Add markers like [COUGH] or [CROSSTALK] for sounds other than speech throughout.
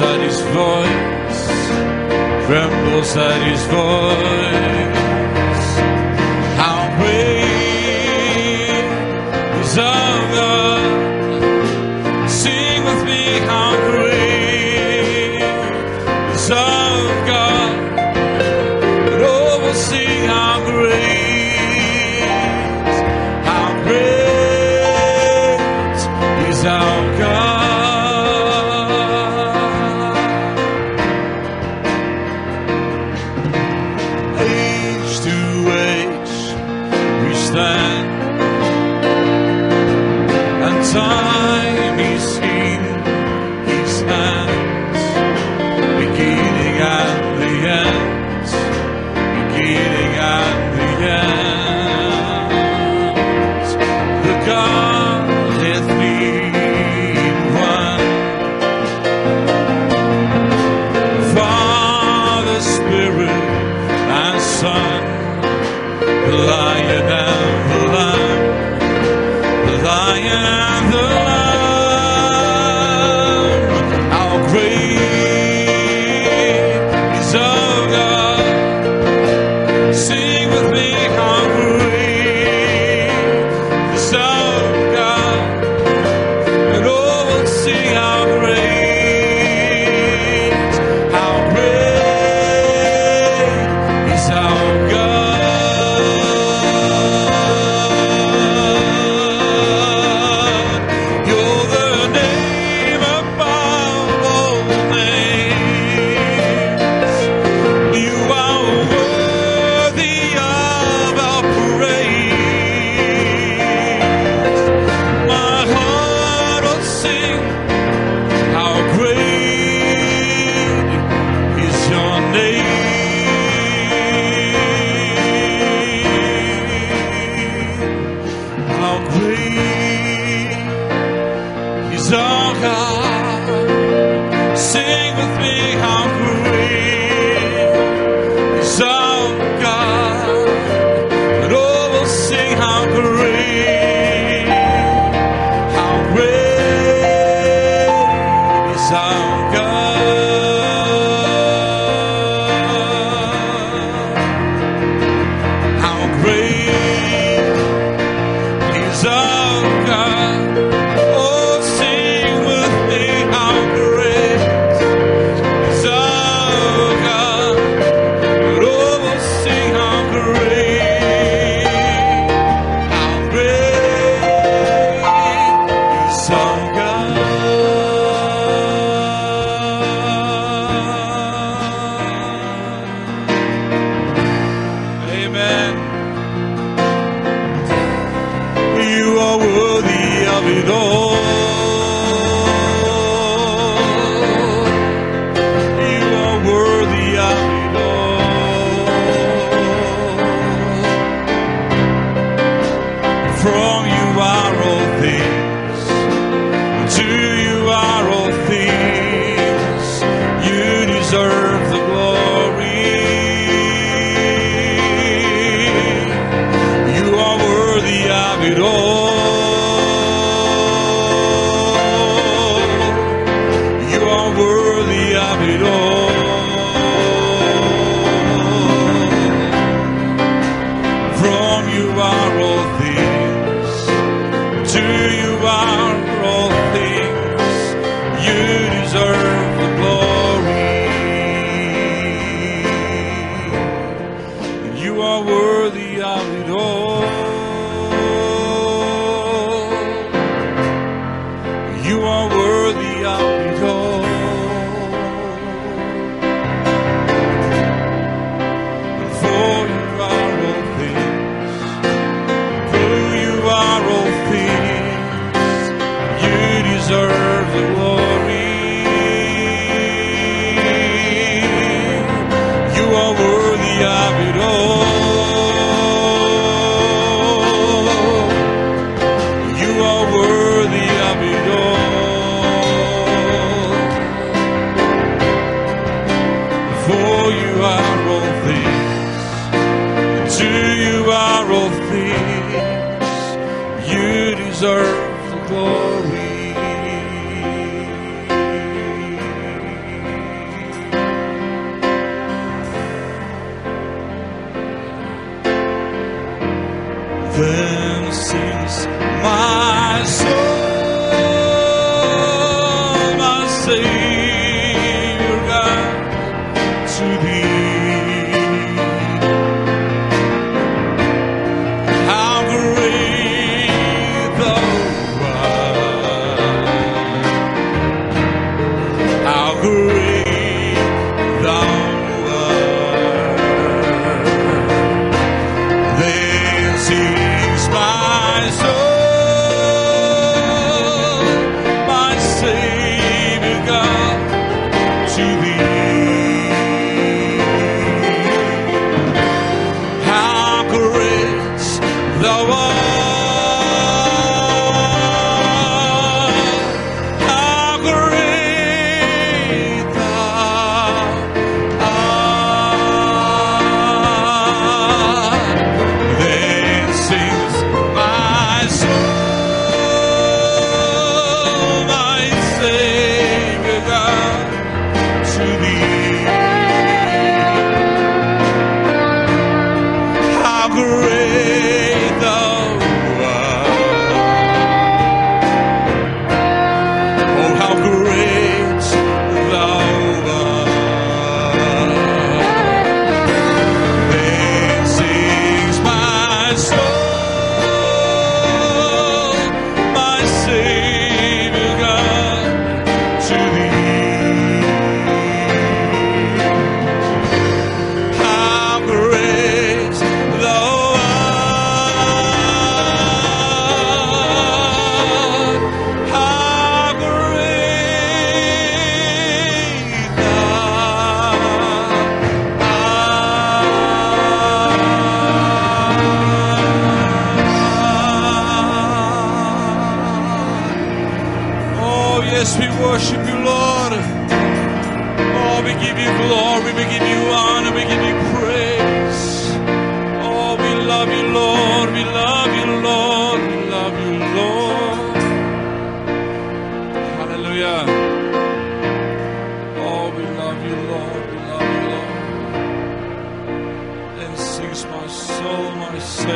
at his voice, trembles at his voice. Navidad.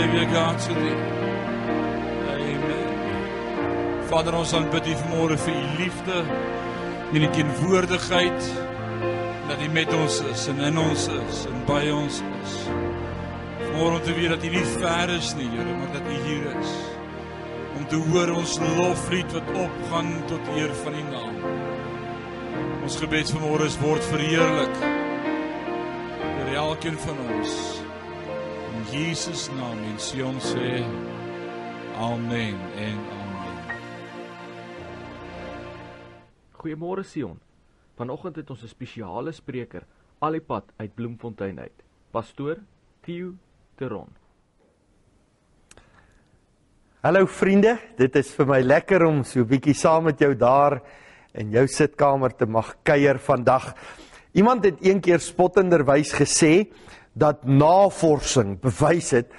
My Savior God to thee. Vader, ons aanbid U vanmôre vir U liefde en die teenwoordigheid dat U met ons is en in ons is en by ons is. Vanmôre om te weet dat U nie ver is nie, Here, maar dat U hier is. Om te hoor ons loflied wat opgaan tot eer van U naam. Ons gebed vanmôre is word verheerlik deur elkeen van ons. Jesus naam en Sion sê amen en amen. Goeiemôre Sion. Vanoggend het ons 'n spesiale spreker al die pad uit Bloemfontein uit. Pastoor Theo Teron. Hallo vriende, dit is vir my lekker om so 'n bietjie saam met jou daar in jou sitkamer te mag kuier vandag. Iemand het eendag spottenderwys gesê dat navorsing bewys het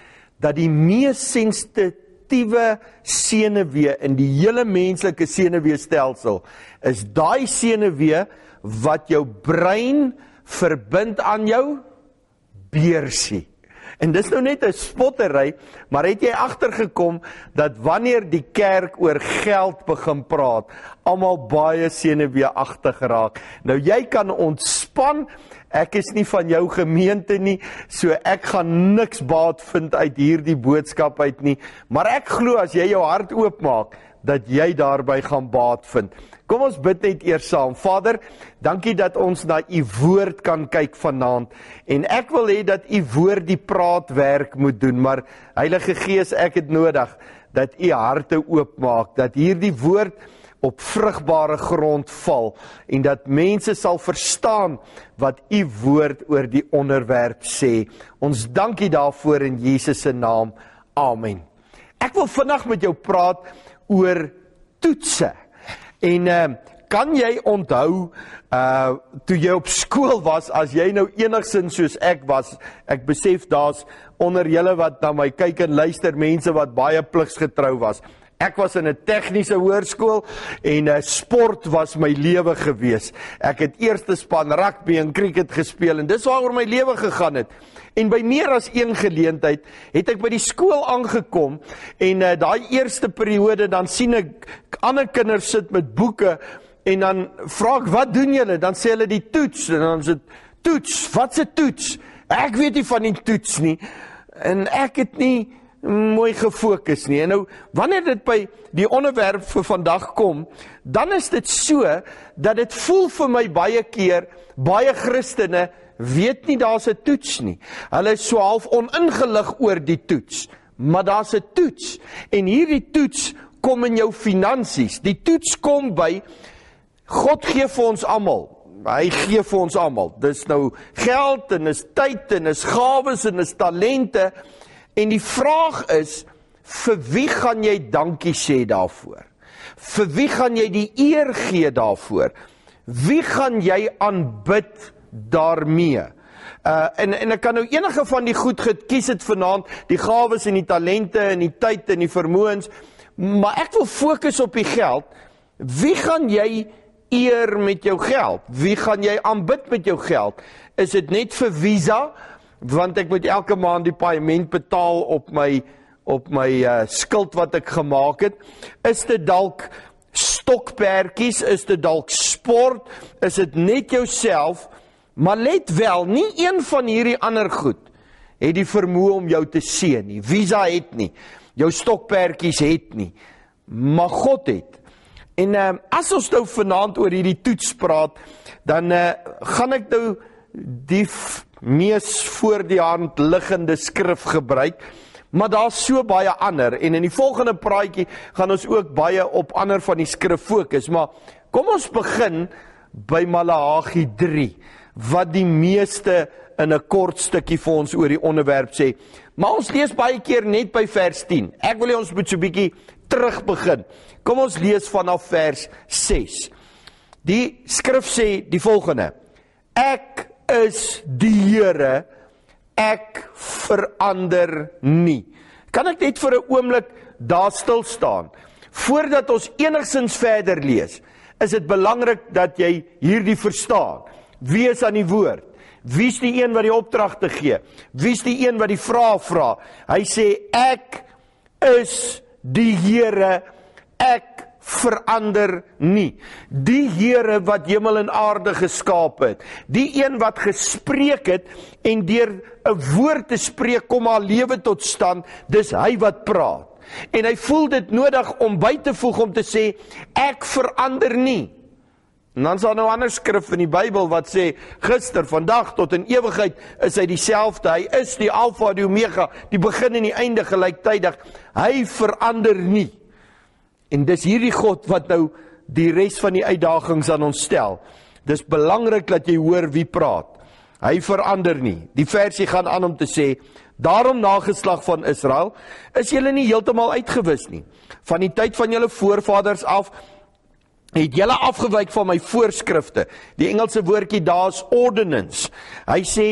dat die mees sensitiewe senuwee in die hele menslike senuweestelsel is daai senuwee wat jou brein verbind aan jou beursie. En dis nou net 'n spottery, maar het jy agtergekom dat wanneer die kerk oor geld begin praat, almal baie senuweeagtig raak. Nou jy kan ontspan. Ek is nie van jou gemeente nie, so ek gaan niks baat vind uit hierdie boodskap uit nie, maar ek glo as jy jou hart oopmaak, dat jy daarby gaan baat vind. Kom ons bid net eers saam. Vader, dankie dat ons na u woord kan kyk vanaand en ek wil hê dat u woord die praatwerk moet doen, maar Heilige Gees, ek het nodig dat u harte oopmaak, dat hierdie woord op vrugbare grond val en dat mense sal verstaan wat u woord oor die onderwerp sê. Ons dankie daarvoor in Jesus se naam. Amen. Ek wil vandag met jou praat oor toetse. En uh kan jy onthou uh toe jy op skool was as jy nou enigsins soos ek was, ek besef daar's onder julle wat na my kyk en luister mense wat baie pligsgetrou was. Ek was in 'n tegniese hoërskool en uh, sport was my lewe gewees. Ek het eerste span rugby en cricket gespeel en dis waaroor my lewe gegaan het. En by meer as een geleentheid het ek by die skool aangekom en uh, daai eerste periode dan sien ek ander kinders sit met boeke en dan vra ek wat doen julle? Dan sê hulle die toets en dan sê toets, wat se toets? Ek weet nie van die toets nie. En ek het nie mooi gefokus nie. En nou wanneer dit by die onderwerp vir vandag kom, dan is dit so dat dit voel vir my baie keer baie Christene weet nie daar's 'n toets nie. Hulle is so half oningelig oor die toets, maar daar's 'n toets. En hierdie toets kom in jou finansies. Die toets kom by God gee vir ons almal. Hy gee vir ons almal. Dis nou geld en is tyd en is gawes en is talente. En die vraag is vir wie gaan jy dankie sê daarvoor? Vir wie gaan jy die eer gee daarvoor? Wie gaan jy aanbid daarmee? Uh en en ek kan nou enige van die goed gekies het vanaand, die gawes en die talente en die tyd en die vermoëns, maar ek wil fokus op die geld. Wie gaan jy eer met jou geld? Wie gaan jy aanbid met jou geld? Is dit net vir Visa? Want ek moet elke maand die paaiement betaal op my op my uh, skuld wat ek gemaak het. Is dit dalk stokperdjies, is dit dalk sport, is dit net jouself? Maar let wel, nie een van hierdie ander goed het die vermoë om jou te seën nie. Visa het nie. Jou stokperdjies het nie. Maar God het. En uh, as ons nou vanaand oor hierdie toets praat, dan uh, gaan ek nou die mees voor die hand liggende skrif gebruik. Maar daar's so baie ander en in die volgende praatjie gaan ons ook baie op ander van die skrif fokus, maar kom ons begin by Malagi 3 wat die meeste in 'n kort stukkie vir ons oor die onderwerp sê. Maar ons lees baie keer net by vers 10. Ek wil hê ons moet so 'n bietjie terug begin. Kom ons lees vanaf vers 6. Die skrif sê die volgende: Ek is die Here. Ek verander nie. Kan ek net vir 'n oomblik daar stil staan? Voordat ons enigsins verder lees, is dit belangrik dat jy hierdie verstaan. Wie is aan die woord? Wie's die een wat die opdragte gee? Wie's die een wat die vrae vra? Hy sê ek is die Here. Ek verander nie. Die Here wat hemel en aarde geskaap het, die een wat gespreek het en deur 'n woord te spreek kom haar lewe tot stand, dis hy wat praat. En hy voel dit nodig om by te voeg om te sê ek verander nie. En dan is daar nou ander skrif in die Bybel wat sê gister, vandag tot in ewigheid is hy dieselfde. Hy is die Alfa, die Omega, die begin en die einde gelyktydig. Hy verander nie. En dis hierdie God wat nou die res van die uitdagings aan ons stel. Dis belangrik dat jy hoor wie praat. Hy verander nie. Die versie gaan aan om te sê: "Daarom nageslag van Israel, is julle nie heeltemal uitgewis nie. Van die tyd van julle voorvaders af het julle afgewyk van my voorskrifte. Die Engelse woordjie daar's ordinance. Hy sê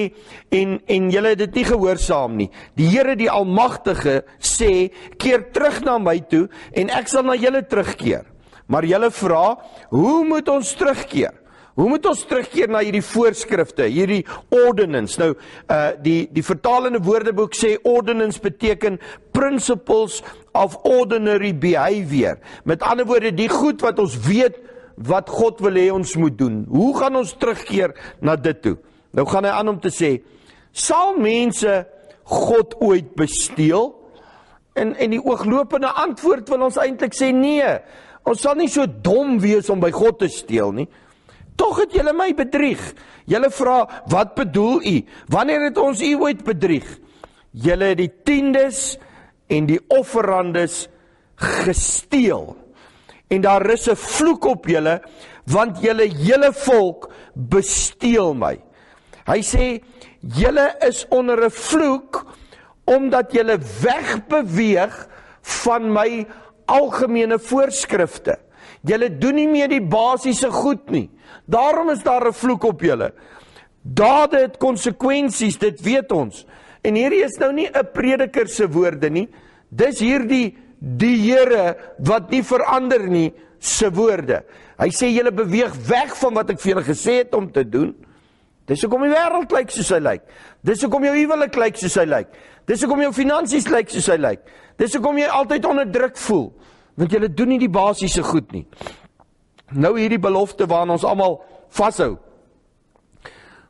en en julle het dit nie gehoorsaam nie. Die Here die Almagtige sê, keer terug na my toe en ek sal na julle terugkeer. Maar julle vra, hoe moet ons terugkeer? Hoe moet ons terugkeer na hierdie voorskrifte, hierdie ordinance? Nou, uh die die vertalende woordeboek sê ordinance beteken principles of ordinary behavior. Met ander woorde, die goed wat ons weet wat God wil hê ons moet doen. Hoe gaan ons terugkeer na dit toe? Nou gaan hy aan om te sê, sal mense God ooit besteel? En en die ooglopende antwoord wil ons eintlik sê nee. Ons sal nie so dom wees om by God te steel nie. Tog het julle my bedrieg. Julle vra, "Wat bedoel u? Wanneer het ons u ooit bedrieg?" Julle het die tiendes en die offerandes gesteel. En daar is 'n vloek op julle, want julle hele volk besteel my. Hy sê, "Julle is onder 'n vloek omdat julle wegbeweeg van my algemene voorskrifte." Julle doen nie meer die basiese goed nie. Daarom is daar 'n vloek op julle. Dade het konsekwensies, dit weet ons. En hierdie is nou nie 'n prediker se woorde nie. Dis hierdie die Here wat nie verander nie se woorde. Hy sê julle beweeg weg van wat ek vir julle gesê het om te doen. Dis hoekom die wêreld lyk soos hy lyk. Dis hoekom jou huwelik lyk soos hy lyk. Dis hoekom jou finansies lyk soos hy lyk. Dis hoekom jy altyd onder druk voel, want jy doen nie die basiese goed nie. Nou hierdie belofte waaraan ons almal vashou.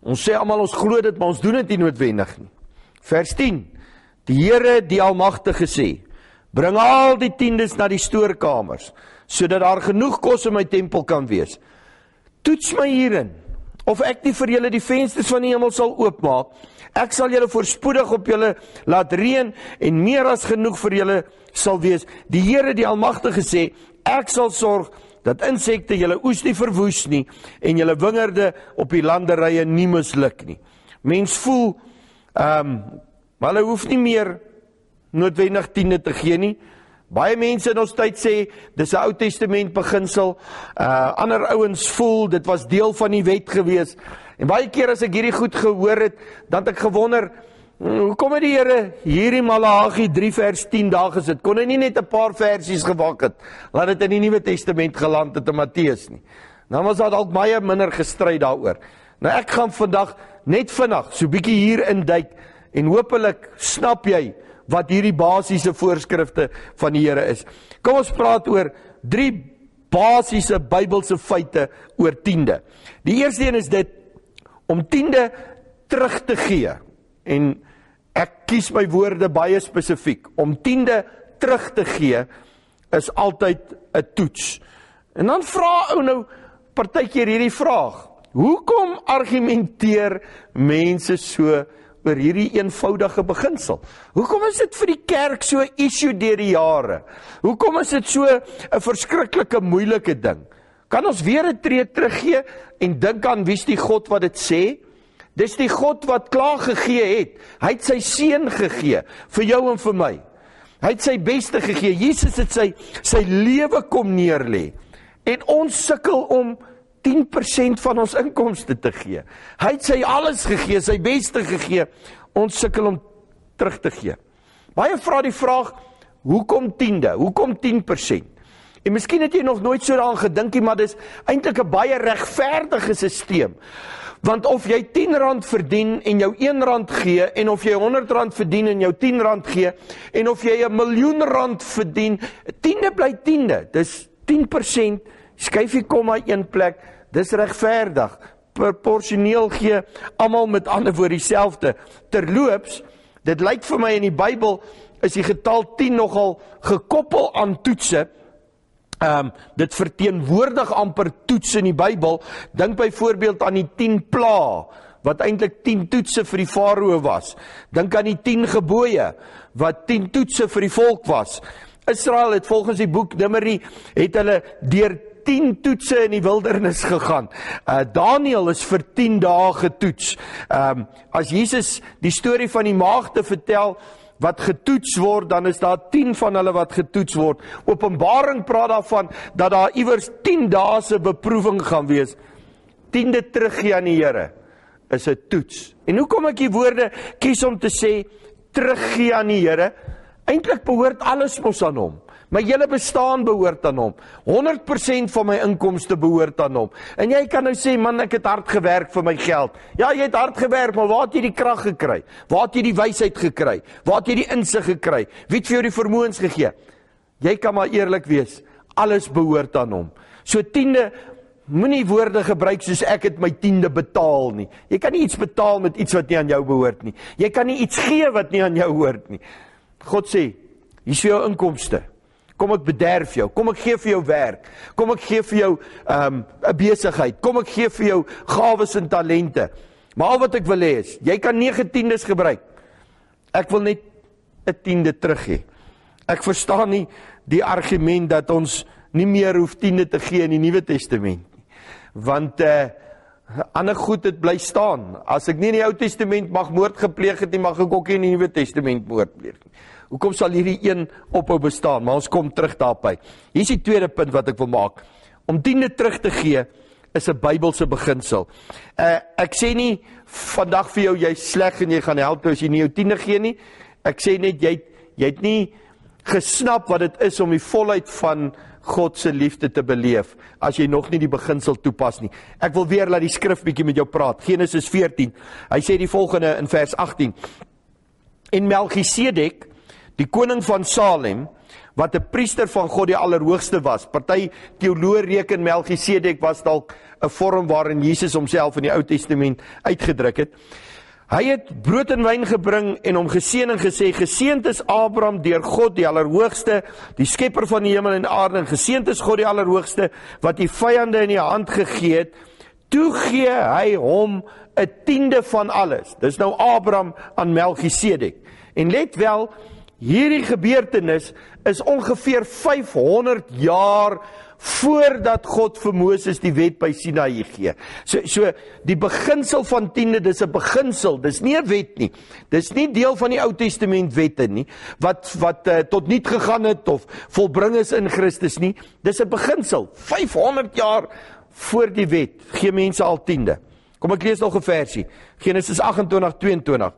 Ons sê almal ons glo dit, maar ons doen dit nie noodwendig nie. Vers 10. Die Here, die Almagtige sê: Bring al die tiendes na die stoorkamers, sodat daar genoeg kos in my tempel kan wees. Toets my hierin of ek nie vir julle die vensters van die hemel sal oopmaak. Ek sal julle voorspoedig op julle laat reën en meer as genoeg vir julle sal wees. Die Here die Almagtige sê, ek sal sorg dat insekte julle oes nie verwoes nie en julle wingerde op die landerye nie misluk nie. Mens voel ehm um, maar hulle hoef nie meer noodwendig tiende te gee nie. Baie mense in ons tyd sê dis 'n Ou Testament beginsel. Uh ander ouens voel dit was deel van die wet gewees. En baie keer as ek hierdie goed gehoor het, dan het ek gewonder, hm, hoekom het die Here hierdie Malagi 3 vers 10 daar gesit? Kon hy nie net 'n paar versies gewak het? Laat dit in die Nuwe Testament geland het in Matteus nie. Nou was daar dalk baie minder gestry daaroor. Nou ek gaan vandag net vinnig so 'n bietjie hier induik en hopelik snap jy wat hierdie basiese voorskrifte van die Here is. Kom ons praat oor drie basiese Bybelse feite oor tiende. Die eerste een is dit om tiende terug te gee. En ek kies my woorde baie spesifiek. Om tiende terug te gee is altyd 'n toets. En dan vra ou nou partykeer hierdie vraag: Hoekom argumenteer mense so oor hierdie eenvoudige beginsel. Hoekom is dit vir die kerk so 'n issue deur die jare? Hoekom is dit so 'n verskriklike moeilike ding? Kan ons weer 'n tree teruggee en dink aan wie's die God wat dit sê? Dis die God wat klaar gegee het. Hy het sy seun gegee vir jou en vir my. Hy het sy beste gegee. Jesus het sy sy lewe kom neerlê. En ons sukkel om 10% van ons inkomste te gee. Hy het sy alles gegee, sy beste gegee. Ons sukkel om terug te gee. Baie vra die vraag, hoekom 10de? Hoekom 10%? En miskien het jy nog nooit so daaraan gedink nie, maar dis eintlik 'n baie regverdige stelsel. Want of jy R10 verdien en jou R1 gee en of jy R100 verdien en jou R10 gee en of jy 'n miljoen rand verdien, 10de bly 10de. Dis 10% skuif jy komma een plek, dis regverdig. Proporsioneel gee almal met ander woorde dieselfde. Terloops, dit lyk vir my in die Bybel is die getal 10 nogal gekoppel aan toetse. Ehm um, dit verteenwoordig amper toetse in die Bybel. Dink byvoorbeeld aan die 10 plaae wat eintlik 10 toetse vir die farao was. Dink aan die 10 gebooie wat 10 toetse vir die volk was. Israel het volgens die boek Numeri het hulle deur 10 toetse in die wildernis gegaan. Uh Daniel is vir 10 dae getoets. Ehm um, as Jesus die storie van die maagde vertel wat getoets word, dan is daar 10 van hulle wat getoets word. Openbaring praat daarvan dat daar iewers 10 dae se beproewing gaan wees. 10de teruggee aan die Here is 'n toets. En hoekom ek die woorde kies om te sê teruggee aan die Here? Eintlik behoort alles mos aan hom. My hele bestaan behoort aan hom. 100% van my inkomste behoort aan hom. En jy kan nou sê man, ek het hard gewerk vir my geld. Ja, jy het hard gewerk, maar waar het jy die krag gekry? Waar het jy die wysheid gekry? Waar het jy die insig gekry? Wie het vir jou die vermoëns gegee? Jy kan maar eerlik wees. Alles behoort aan hom. So tiende Moenie woorde gebruik soos ek het my tiende betaal nie. Jy kan nie iets betaal met iets wat nie aan jou behoort nie. Jy kan nie iets gee wat nie aan jou hoort nie. God sê, hier is jou inkomste. Kom ek bederf jou. Kom ek gee vir jou werk. Kom ek gee vir jou 'n um, besigheid. Kom ek gee vir jou gawes en talente. Maar al wat ek wil hê is, jy kan 9 tiendes gebruik. Ek wil net 'n tiende terug hê. Ek verstaan nie die argument dat ons nie meer hoef tiende te gee in die Nuwe Testament nie. Want uh ander goed het bly staan. As ek nie in die Ou Testament mag moord gepleeg het nie, mag ek ook nie in die Nuwe Testament moord pleeg nie. Hoekom sal hierdie een ophou bestaan? Maar ons kom terug daarby. Hier is die tweede punt wat ek wil maak. Om diende terug te gee is 'n Bybelse beginsel. Uh ek sê nie vandag vir jou jy's sleg en jy gaan help as jy nie jou tiende gee nie. Ek sê net jy jy het nie gesnap wat dit is om die volheid van God se liefde te beleef as jy nog nie die beginsel toepas nie. Ek wil weer laat die skrif bietjie met jou praat. Genesis 14. Hy sê die volgende in vers 18. En Melchisedek, die koning van Salem, wat 'n priester van God die Allerhoogste was. Party teoloë reken Melchisedek was dalk 'n vorm waarin Jesus homself in die Ou Testament uitgedruk het. Hy het brood en wyn gebring en hom geseën en gesê: "Geseënd is Abraham deur God die Allerhoogste, die Skepper van die hemel en aarde, en geseënd is God die Allerhoogste wat die vyande in die hand gegee het." Toe gee hy hom 'n tiende van alles. Dis nou Abraham aan Melchisedek. En let wel, hierdie gebeurtenis is ongeveer 500 jaar voordat God vir Moses die wet by Sinaï gee. So so die beginsel van tiende, dis 'n beginsel, dis nie 'n wet nie. Dis nie deel van die Ou Testament wette nie wat wat uh, tot niet gegaan het of volbring is in Christus nie. Dis 'n beginsel. 500 jaar voor die wet gee mense al tiende. Kom ek lees nog 'n versie. Genesis 28:22.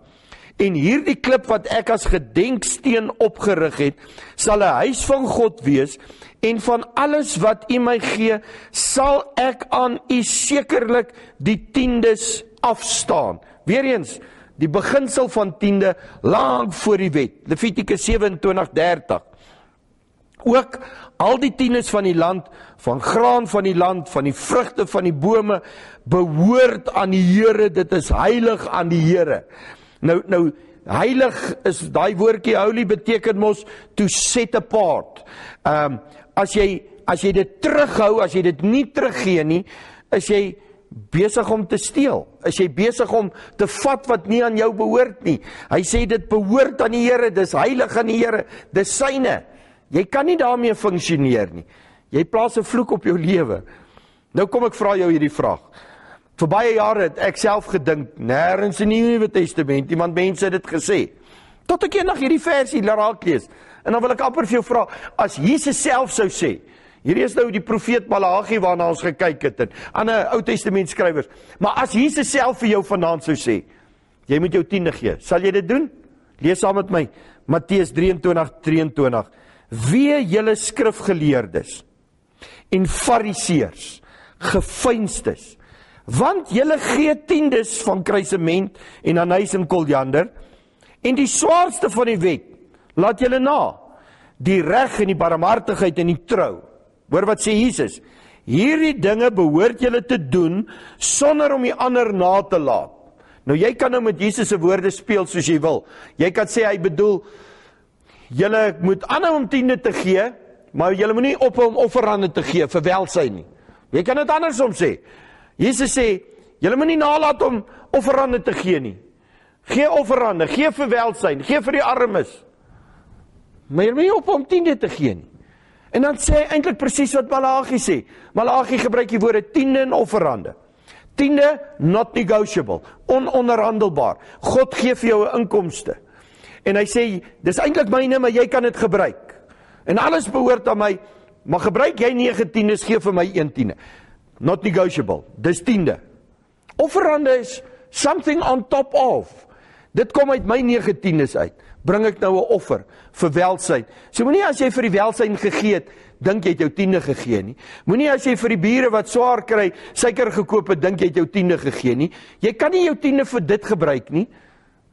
En hierdie klip wat ek as gedenksteen opgerig het, sal 'n huis van God wees en van alles wat U my gee, sal ek aan U sekerlik die tiendes afstaan. Weereens die beginsel van tiende lank voor die wet. Levitikus 27:30. Ook al die tiendes van die land, van graan van die land, van die vrugte van die bome behoort aan die Here. Dit is heilig aan die Here. Nou nou heilig is daai woordjie holy beteken mos to set apart. Ehm um, as jy as jy dit terughou, as jy dit nie teruggee nie, is jy besig om te steel. Is jy besig om te vat wat nie aan jou behoort nie. Hy sê dit behoort aan die Here, dis heilig aan die Here, dis syne. Jy kan nie daarmee funksioneer nie. Jy plaas 'n vloek op jou lewe. Nou kom ek vra jou hierdie vraag. Vir baie jare het ek self gedink nêrens in die Nuwe Testament iemand mense het dit gesê. Tot ek eendag hierdie versie raak lees. En dan wil ek amper vir jou vra, as Jesus self sou sê, hierdie is nou die profeet Malagi waarna ons gekyk het en ander Ou Testament skrywers, maar as Jesus self vir jou vanaand sou sê, jy moet jou tiende gee, sal jy dit doen? Lees saam met my Matteus 23:23. Wee julle skrifgeleerdes en fariseërs, gefeinstes, want julle gee tiendes van kruisement en anys en koljander en die swaarste van die wet laat julle na die reg en die barmhartigheid en die trou. Hoor wat sê Jesus? Hierdie dinge behoort julle te doen sonder om die ander na te laat. Nou jy kan nou met Jesus se woorde speel soos jy wil. Jy kan sê hy bedoel julle moet aanhou om tiende te gee, maar julle moenie ophou om offerande te gee vir welsyn nie. Jy kan dit andersom sê. Jesus sê julle moenie nalat om offerande te gee nie. Gee offerande, gee vir welsyn, gee vir die armes. Maar jy moet nie op hom tiende te gee nie. En dan sê hy eintlik presies wat Malagi sê. Malagi gebruik die woorde tiende en offerande. Tiende not negotiable, ononderhandelbaar. God gee vir jou 'n inkomste. En hy sê dis eintlik myne, maar jy kan dit gebruik. En alles behoort aan my. Maar gebruik jy 9 tiendes, gee vir my 1 tiende. Not negotiable. Dis tiende. Offerande is something on top of. Dit kom uit my 9 tiendes uit bring ek nou 'n offer vir welsyn. So moenie as jy vir die welsyn gegee het, dink jy het jou tiende gegee nie. Moenie as jy vir die bure wat swaar kry, suiker gekoop het, dink jy het jou tiende gegee nie. Jy kan nie jou tiende vir dit gebruik nie.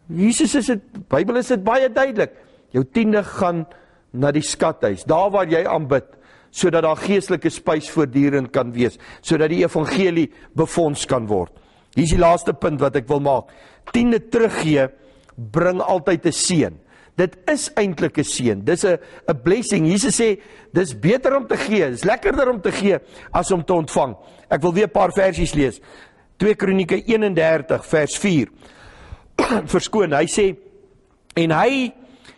Jesus is dit, Bybel is dit baie duidelik. Jou tiende gaan na die skathuis, daar waar jy aanbid, sodat daar geestelike spys voortdurend kan wees, sodat die evangelie befonds kan word. Hier is die laaste punt wat ek wil maak. Tiende teruggee bring altyd 'n seën. Dit is eintlik 'n seën. Dis 'n 'n blessing. Jesus sê dis beter om te gee, dis lekkerder om te gee as om te ontvang. Ek wil weer 'n paar versies lees. 2 Kronieke 31 vers 4. [CLEARS THROAT] Verskoon, hy sê en hy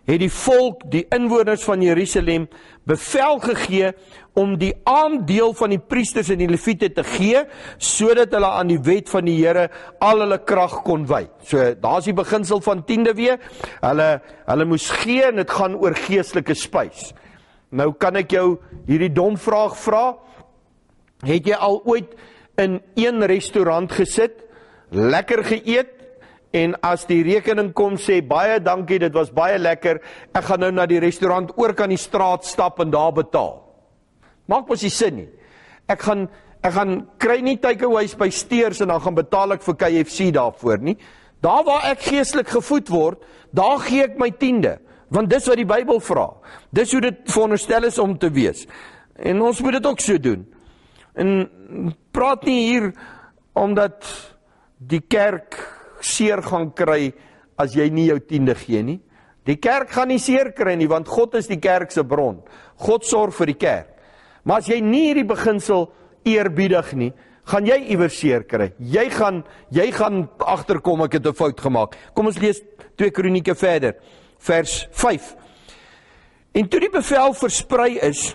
het die volk, die inwoners van Jerusalem bevel gegee om die aandeel van die priesters en die leviete te gee sodat hulle aan die wet van die Here al hulle krag kon wy. So daar's die beginsel van tiende weer. Hulle hulle moes gee en dit gaan oor geestelike spys. Nou kan ek jou hierdie dom vraag vra. Het jy al ooit in een restaurant gesit, lekker geëet en as die rekening kom sê baie dankie, dit was baie lekker. Ek gaan nou na die restaurant oor kan die straat stap en daar betaal. Maak mos nie sin nie. Ek gaan ek gaan kry nie takeaways by Steers en dan gaan betaal ek vir KFC daarvoor nie. Daar waar ek geestelik gevoed word, daar gee ek my tiende, want dis wat die Bybel vra. Dis hoe dit veronderstel is om te wees. En ons moet dit ook so doen. En praat nie hier omdat die kerk seer gaan kry as jy nie jou tiende gee nie. Die kerk gaan nie seer kry nie want God is die kerk se bron. God sorg vir die kerk. Maar as jy nie hierdie beginsel eerbiedig nie, gaan jy iewers seer kry. Jy gaan jy gaan agterkom ek het 'n fout gemaak. Kom ons lees 2 Kronieke verder. Vers 5. En toe die bevel versprei is,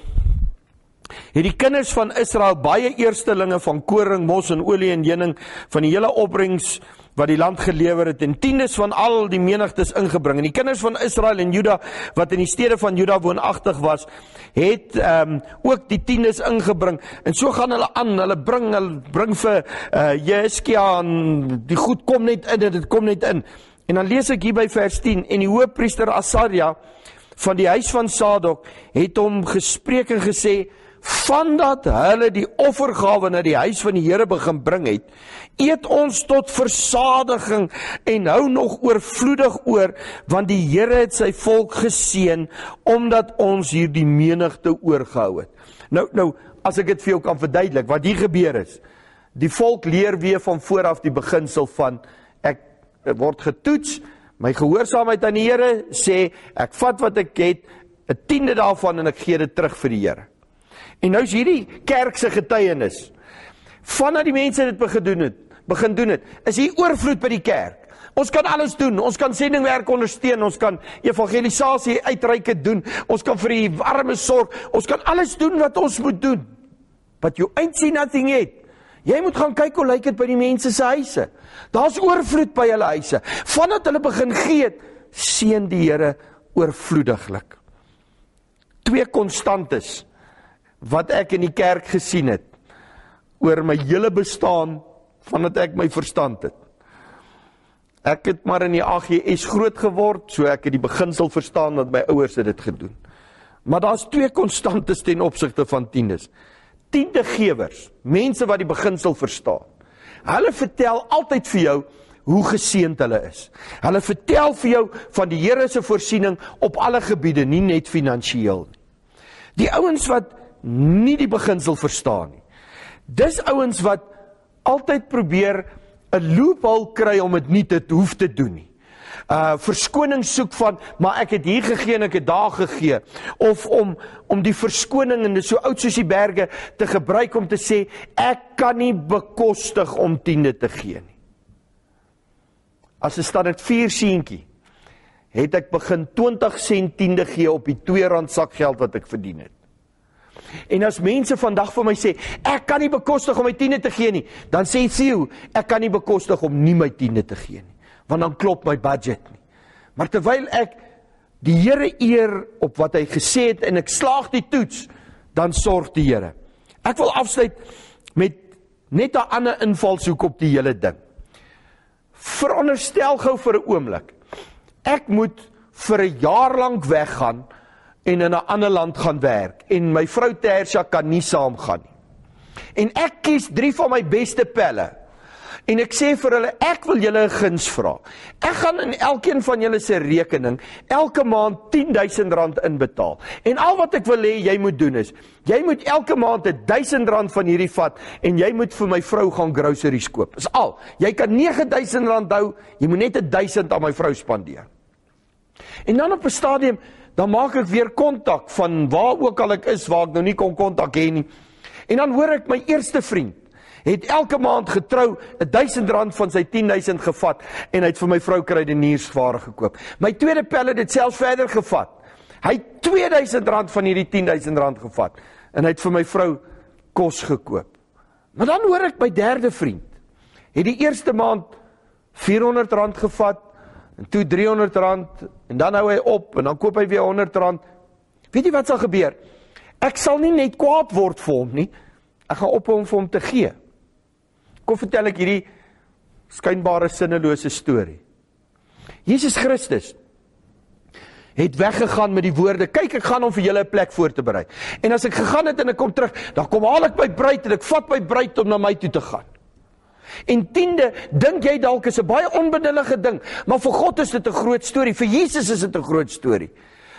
het die kinders van Israel baie eerstelinge van koring, mos en olie en heuning van die hele opbrengs wat die land gelewer het en tiendes van al die menigtes ingebring. En die kinders van Israel en Juda wat in die stede van Juda woonagtig was, het ehm um, ook die tiendes ingebring. En so gaan hulle aan, hulle bring hulle bring vir uh Jeskia en die goed kom net in, dit kom net in. En dan lees ek hier by vers 10 en die hoofpriester Asaria van die huis van Sadok het hom gespreek en gesê vandat hulle die offergawe na die huis van die Here begin bring het, eet ons tot versadiging en hou nog oorvloedig oor, want die Here het sy volk geseën omdat ons hierdie menigte oorgehou het. Nou nou, as ek dit vir jou kan verduidelik, wat hier gebeur is, die volk leer weer van vooraf die beginsel van ek word getoets, my gehoorsaamheid aan die Here sê ek vat wat ek het, 'n tiende daarvan en ek gee dit terug vir die Here. En nou is hierdie kerk se getuienis. Vandat die mense dit begin doen het, begin doen het, is hier oorvloed by die kerk. Ons kan alles doen. Ons kan sendingwerk ondersteun, ons kan evangelisasie uitreike doen, ons kan vir die armes sorg, ons kan alles doen wat ons moet doen. But you ain't seen nothing yet. Jy moet gaan kyk hoe lyk dit by die mense se huise. Daar's oorvloed by hulle huise. Vandat hulle begin gee, seën die Here oorvloediglik. Twee konstantes wat ek in die kerk gesien het oor my hele bestaan vandat ek my verstand het. Ek het maar in die AGS groot geword, so ek het die beginsel verstaan wat my ouers dit gedoen. Maar daar's twee konstantes ten opsigte van tiendes. Tiendegewers, mense wat die beginsel verstaan. Hulle vertel altyd vir jou hoe geseënd hulle is. Hulle vertel vir jou van die Here se voorsiening op alle gebiede, nie net finansiëel nie. Die ouens wat nie die beginsel verstaan nie. Dis ouens wat altyd probeer 'n loophole kry om dit nie te hoef te doen nie. Uh verskoning soek van maar ek het hier gegee en ek het daar gegee of om om die verskoning en dit so oud soos die berge te gebruik om te sê ek kan nie bekostig om tiende te gee nie. As 'n standaard 4 seentjie het ek begin 20 sent tiende gee op die R2 sakgeld wat ek verdien het. En as mense vandag vir my sê, ek kan nie bekostig om my tiende te gee nie, dan sê Theo, ek kan nie bekostig om nie my tiende te gee nie, want dan klop my budget nie. Maar terwyl ek die Here eer op wat hy gesê het en ek slaag die toets, dan sorg die Here. Ek wil afsluit met net 'n ander invalshoek op die hele ding. Veronderstel gou vir 'n oomblik. Ek moet vir 'n jaar lank weggaan en in 'n ander land gaan werk en my vrou Tersia kan nie saamgaan nie. En ek kies 3 van my beste pelle. En ek sê vir hulle, ek wil julle 'n guns vra. Ek gaan in elkeen van julle se rekening elke maand R10000 inbetaal. En al wat ek wil hê jy moet doen is, jy moet elke maand R1000 van hierdie vat en jy moet vir my vrou gaan groceries koop. Dis al. Jy kan R9000 hou, jy moet net 1000 aan my vrou spandeer. En dan op 'n stadium dan maak ek weer kontak van waar ook al ek is waar ek nou nie kon kontak hê nie. En dan hoor ek my eerste vriend het elke maand getrou 1000 rand van sy 10000 gevat en hy het vir my vrou krydeniersware gekoop. My tweede pel het dit selfs verder gevat. Hy het 2000 rand van hierdie 10000 rand gevat en hy het vir my vrou kos gekoop. Maar dan hoor ek my derde vriend het die eerste maand 400 rand gevat en toe R300 en dan hou hy op en dan koop hy weer R100. Weet jy wat sal gebeur? Ek sal nie net kwaad word vir hom nie. Ek gaan ophou om vir hom te gee. Kom vertel ek hierdie skynbare sinnelose storie. Jesus Christus het weggegaan met die woorde kyk ek gaan om vir julle 'n plek voor te berei en as ek gegaan het en ek kom terug dan kom haal ek my bruid en ek vat my bruid om na my toe te gaan En tiende, dink jy dalk is 'n baie onbenullige ding, maar vir God is dit 'n groot storie. Vir Jesus is dit 'n groot storie.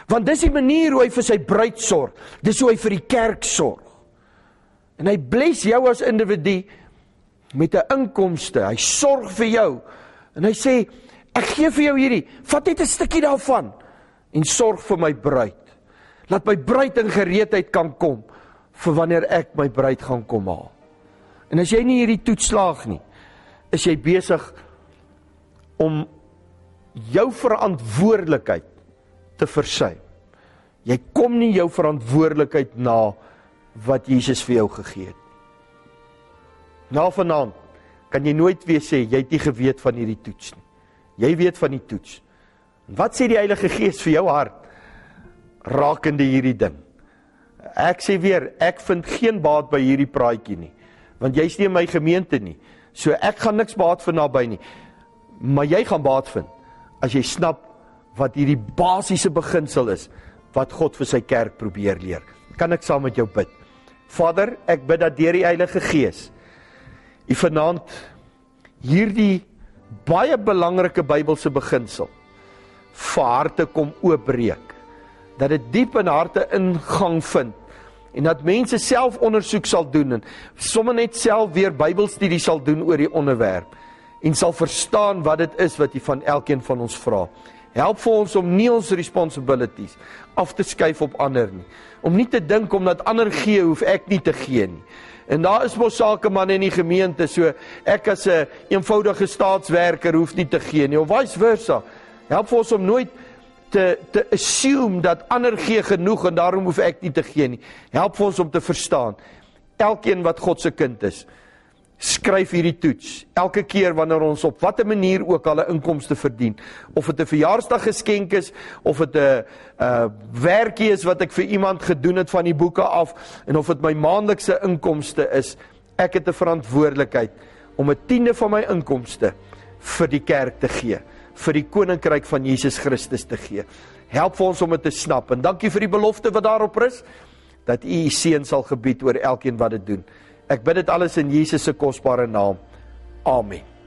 Want dis die manier hoe hy vir sy bruid sorg. Dis hoe hy vir die kerk sorg. En hy bless jou as individu met 'n inkomste. Hy sorg vir jou. En hy sê, ek gee vir jou hierdie, vat net 'n stukkie daarvan en sorg vir my bruid. Laat my bruid in gereedheid kan kom vir wanneer ek my bruid gaan kom haal. En as jy nie hierdie toets slaag nie, is jy besig om jou verantwoordelikheid te versuim. Jy kom nie jou verantwoordelikheid na wat Jesus vir jou gegee het. Na vanaand kan jy nooit weer sê jy het nie geweet van hierdie toets nie. Jy weet van die toets. En wat sê die Heilige Gees vir jou hart rakende hierdie ding? Ek sê weer, ek vind geen baat by hierdie praatjie nie want jy's nie in my gemeente nie. So ek gaan niks baat vind naby nie. Maar jy gaan baat vind as jy snap wat hierdie basiese beginsel is wat God vir sy kerk probeer leer. Kan ek saam met jou bid? Vader, ek bid dat deur die Heilige Gees U vanaand hierdie baie belangrike Bybelse beginsel vir harte kom oopbreek. Dat dit diep in harte ingang vind en dat mense self ondersoek sal doen en sommer net self weer Bybelstudie sal doen oor die onderwerp en sal verstaan wat dit is wat jy van elkeen van ons vra. Help vir ons om nie ons responsibilities af te skuif op ander nie. Om nie te dink omdat ander gee, hoef ek nie te gee nie. En daar is mos sakemanne in die gemeente, so ek as 'n een eenvoudige staatswerker hoef nie te gee nie of vice versa. Help vir ons om nooit te te assume dat ander gee genoeg en daarom hoef ek nie te gee nie. Help ons om te verstaan. Elkeen wat God se kind is, skryf hierdie toets. Elke keer wanneer ons op watter manier ook al 'n inkomste verdien, of dit 'n verjaarsdag geskenk is of dit 'n uh werkie is wat ek vir iemand gedoen het van die boeke af en of dit my maandelikse inkomste is, ek het 'n verantwoordelikheid om 'n tiende van my inkomste vir die kerk te gee vir die koninkryk van Jesus Christus te gee. Help vir ons om dit te snap en dankie vir die belofte wat daarop rus dat U U seën sal gebied oor elkeen wat dit doen. Ek bid dit alles in Jesus se kosbare naam. Amen.